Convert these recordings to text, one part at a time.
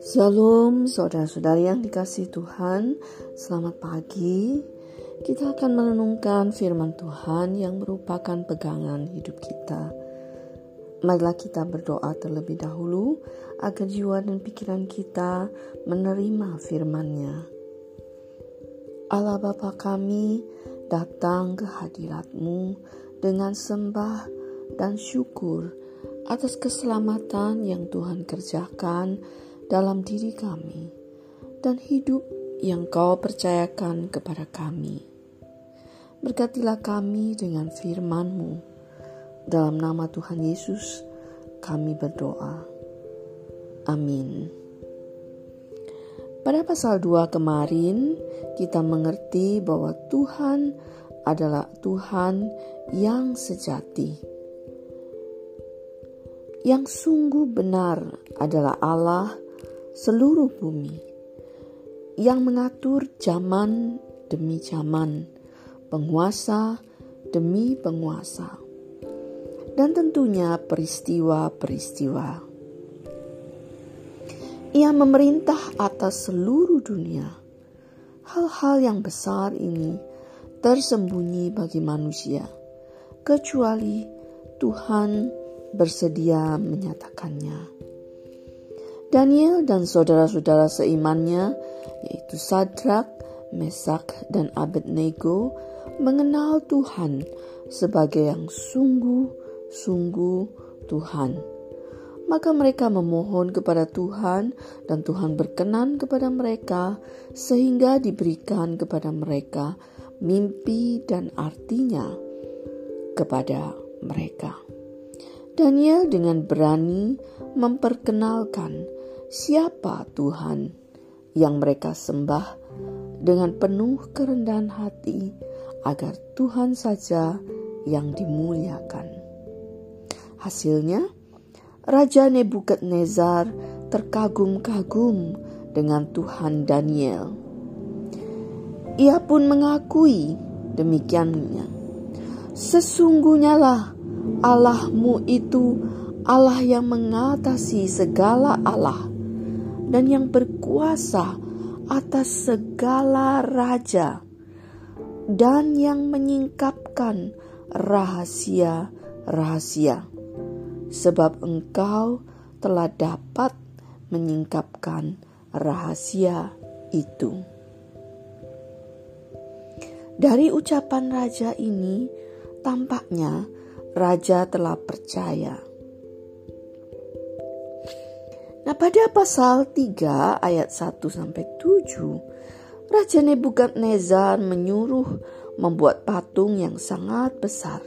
Shalom saudara-saudari yang dikasih Tuhan. Selamat pagi. Kita akan merenungkan firman Tuhan yang merupakan pegangan hidup kita. Marilah kita berdoa terlebih dahulu Agar jiwa dan pikiran kita menerima firman-Nya. Allah Bapa kami datang ke hadiratmu dengan sembah dan syukur atas keselamatan yang Tuhan kerjakan dalam diri kami dan hidup yang kau percayakan kepada kami. Berkatilah kami dengan firman-Mu. Dalam nama Tuhan Yesus kami berdoa. Amin. Pada pasal 2 kemarin kita mengerti bahwa Tuhan adalah Tuhan yang sejati. Yang sungguh benar adalah Allah seluruh bumi yang mengatur zaman demi zaman, penguasa demi penguasa, dan tentunya peristiwa-peristiwa. Ia memerintah atas seluruh dunia. Hal-hal yang besar ini tersembunyi bagi manusia, kecuali Tuhan bersedia menyatakannya. Daniel dan saudara-saudara seimannya, yaitu Sadrak, Mesak, dan Abednego, mengenal Tuhan sebagai yang sungguh-sungguh Tuhan. Maka mereka memohon kepada Tuhan, dan Tuhan berkenan kepada mereka, sehingga diberikan kepada mereka mimpi dan artinya kepada mereka. Daniel dengan berani memperkenalkan siapa Tuhan yang mereka sembah dengan penuh kerendahan hati agar Tuhan saja yang dimuliakan. Hasilnya, Raja Nebukadnezar terkagum-kagum dengan Tuhan Daniel. Ia pun mengakui demikiannya. Sesungguhnya lah Allahmu itu Allah yang mengatasi segala Allah dan yang berkuasa atas segala raja dan yang menyingkapkan rahasia-rahasia sebab engkau telah dapat menyingkapkan rahasia itu. Dari ucapan raja ini, tampaknya raja telah percaya. Nah, pada pasal 3 ayat 1 sampai 7, Raja Nebukadnezar menyuruh membuat patung yang sangat besar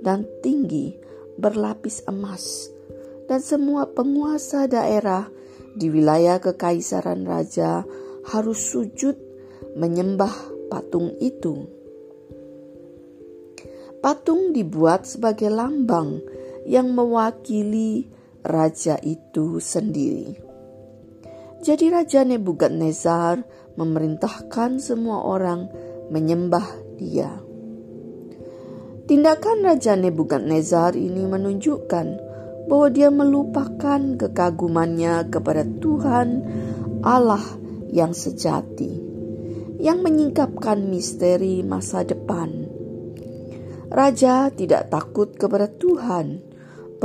dan tinggi berlapis emas. Dan semua penguasa daerah di wilayah kekaisaran raja harus sujud menyembah patung itu. Patung dibuat sebagai lambang yang mewakili raja itu sendiri. Jadi Raja Nebukadnezar memerintahkan semua orang menyembah dia. Tindakan Raja Nebukadnezar ini menunjukkan bahwa dia melupakan kekagumannya kepada Tuhan Allah yang sejati, yang menyingkapkan misteri masa depan. Raja tidak takut kepada Tuhan,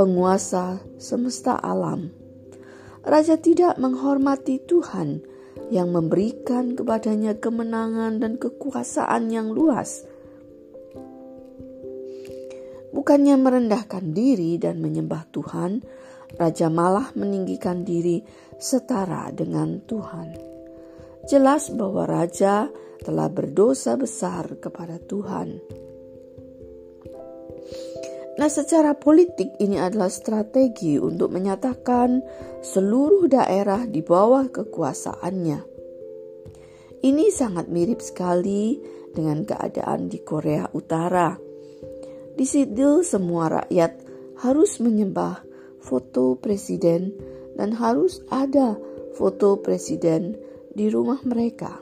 penguasa semesta alam. Raja tidak menghormati Tuhan yang memberikan kepadanya kemenangan dan kekuasaan yang luas. Bukannya merendahkan diri dan menyembah Tuhan, raja malah meninggikan diri setara dengan Tuhan. Jelas bahwa raja telah berdosa besar kepada Tuhan. Nah, secara politik ini adalah strategi untuk menyatakan seluruh daerah di bawah kekuasaannya. Ini sangat mirip sekali dengan keadaan di Korea Utara. Di situ semua rakyat harus menyembah foto presiden dan harus ada foto presiden di rumah mereka.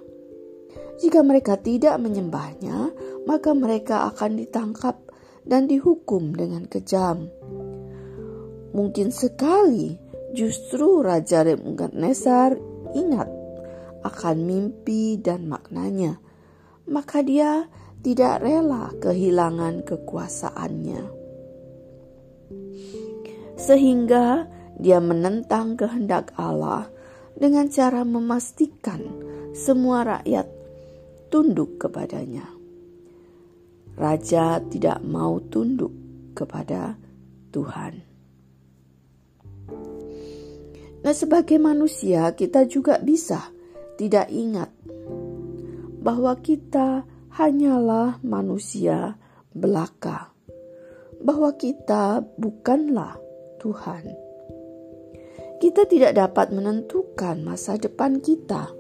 Jika mereka tidak menyembahnya, maka mereka akan ditangkap dan dihukum dengan kejam. Mungkin sekali justru Raja Nebukadnezar ingat akan mimpi dan maknanya, maka dia tidak rela kehilangan kekuasaannya. Sehingga dia menentang kehendak Allah dengan cara memastikan semua rakyat tunduk kepadanya. Raja tidak mau tunduk kepada Tuhan. Nah, sebagai manusia, kita juga bisa tidak ingat bahwa kita hanyalah manusia belaka, bahwa kita bukanlah Tuhan. Kita tidak dapat menentukan masa depan kita.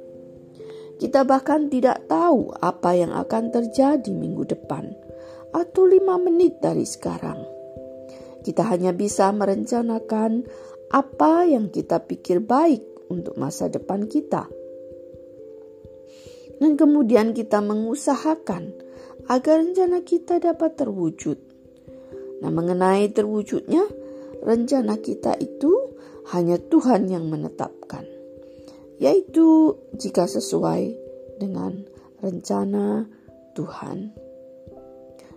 Kita bahkan tidak tahu apa yang akan terjadi minggu depan atau lima menit dari sekarang. Kita hanya bisa merencanakan apa yang kita pikir baik untuk masa depan kita dan kemudian kita mengusahakan agar rencana kita dapat terwujud. Nah, mengenai terwujudnya, rencana kita itu hanya Tuhan yang menetapkan, yaitu jika sesuai dengan rencana Tuhan.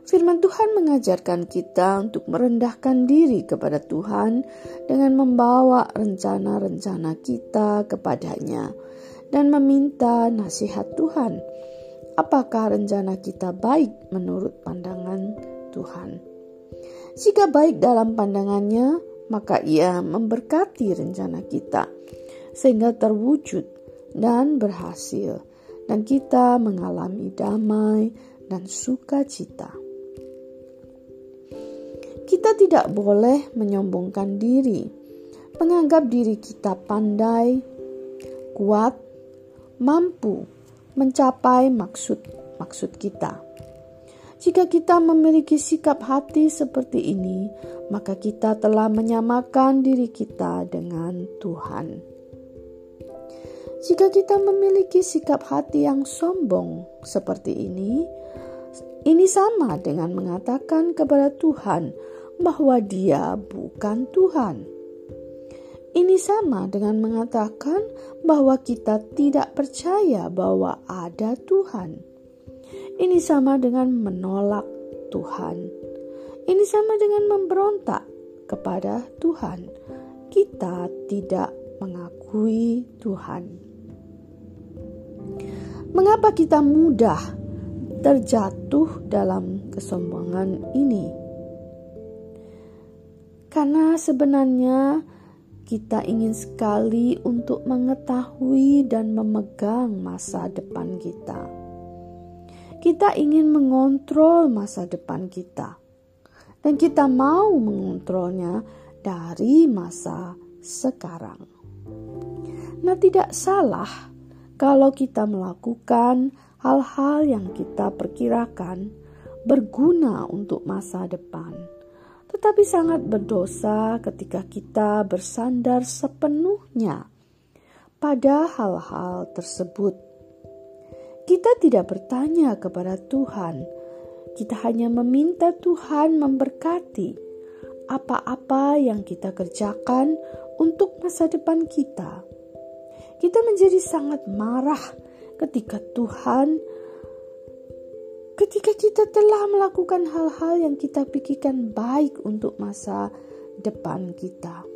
Firman Tuhan mengajarkan kita untuk merendahkan diri kepada Tuhan dengan membawa rencana-rencana kita kepadanya dan meminta nasihat Tuhan. Apakah rencana kita baik menurut pandangan Tuhan? Jika baik dalam pandangannya, maka ia memberkati rencana kita sehingga terwujud dan berhasil dan kita mengalami damai dan sukacita. Kita tidak boleh menyombongkan diri, menganggap diri kita pandai, kuat, mampu mencapai maksud-maksud kita. Jika kita memiliki sikap hati seperti ini, maka kita telah menyamakan diri kita dengan Tuhan. Jika kita memiliki sikap hati yang sombong seperti ini, ini sama dengan mengatakan kepada Tuhan bahwa Dia bukan Tuhan. Ini sama dengan mengatakan bahwa kita tidak percaya bahwa ada Tuhan. Ini sama dengan menolak Tuhan. Ini sama dengan memberontak kepada Tuhan. Kita tidak mengakui Tuhan. Mengapa kita mudah terjatuh dalam kesombongan ini? Karena sebenarnya kita ingin sekali untuk mengetahui dan memegang masa depan kita. Kita ingin mengontrol masa depan kita, dan kita mau mengontrolnya dari masa sekarang. Nah, tidak salah kalau kita melakukan hal-hal yang kita perkirakan berguna untuk masa depan tetapi sangat berdosa ketika kita bersandar sepenuhnya pada hal-hal tersebut. Kita tidak bertanya kepada Tuhan, kita hanya meminta Tuhan memberkati apa-apa yang kita kerjakan untuk masa depan kita. Kita menjadi sangat marah ketika Tuhan ketika kita telah melakukan hal-hal yang kita pikirkan baik untuk masa depan kita.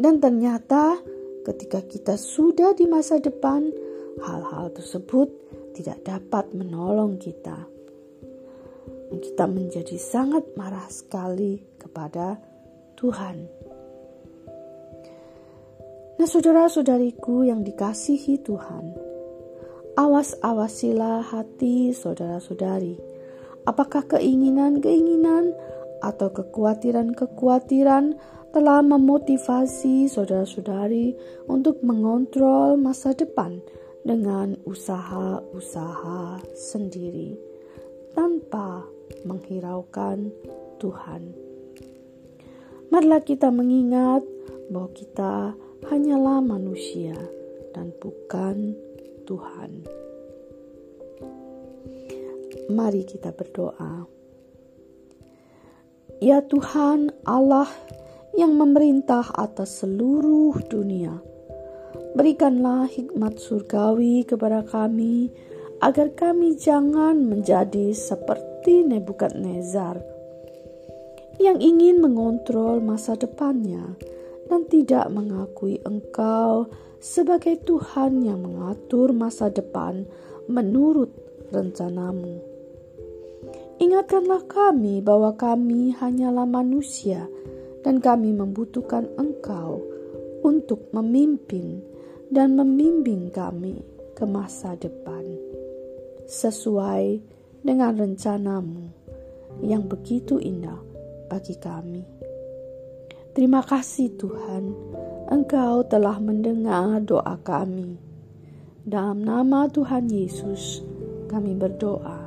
Dan ternyata ketika kita sudah di masa depan, hal-hal tersebut tidak dapat menolong kita. Kita menjadi sangat marah sekali kepada Tuhan. Nah, saudara-saudariku yang dikasihi Tuhan, Awas-awasilah hati saudara-saudari. Apakah keinginan-keinginan atau kekhawatiran-kekhawatiran telah memotivasi saudara-saudari untuk mengontrol masa depan dengan usaha-usaha sendiri tanpa menghiraukan Tuhan. Marilah kita mengingat bahwa kita hanyalah manusia dan bukan Tuhan. Mari kita berdoa. Ya Tuhan Allah yang memerintah atas seluruh dunia, berikanlah hikmat surgawi kepada kami agar kami jangan menjadi seperti Nebukadnezar yang ingin mengontrol masa depannya dan tidak mengakui Engkau sebagai Tuhan yang mengatur masa depan menurut rencanamu. Ingatkanlah kami bahwa kami hanyalah manusia dan kami membutuhkan Engkau untuk memimpin dan membimbing kami ke masa depan sesuai dengan rencanamu yang begitu indah bagi kami. Terima kasih Tuhan, Engkau telah mendengar doa kami. Dalam nama Tuhan Yesus, kami berdoa.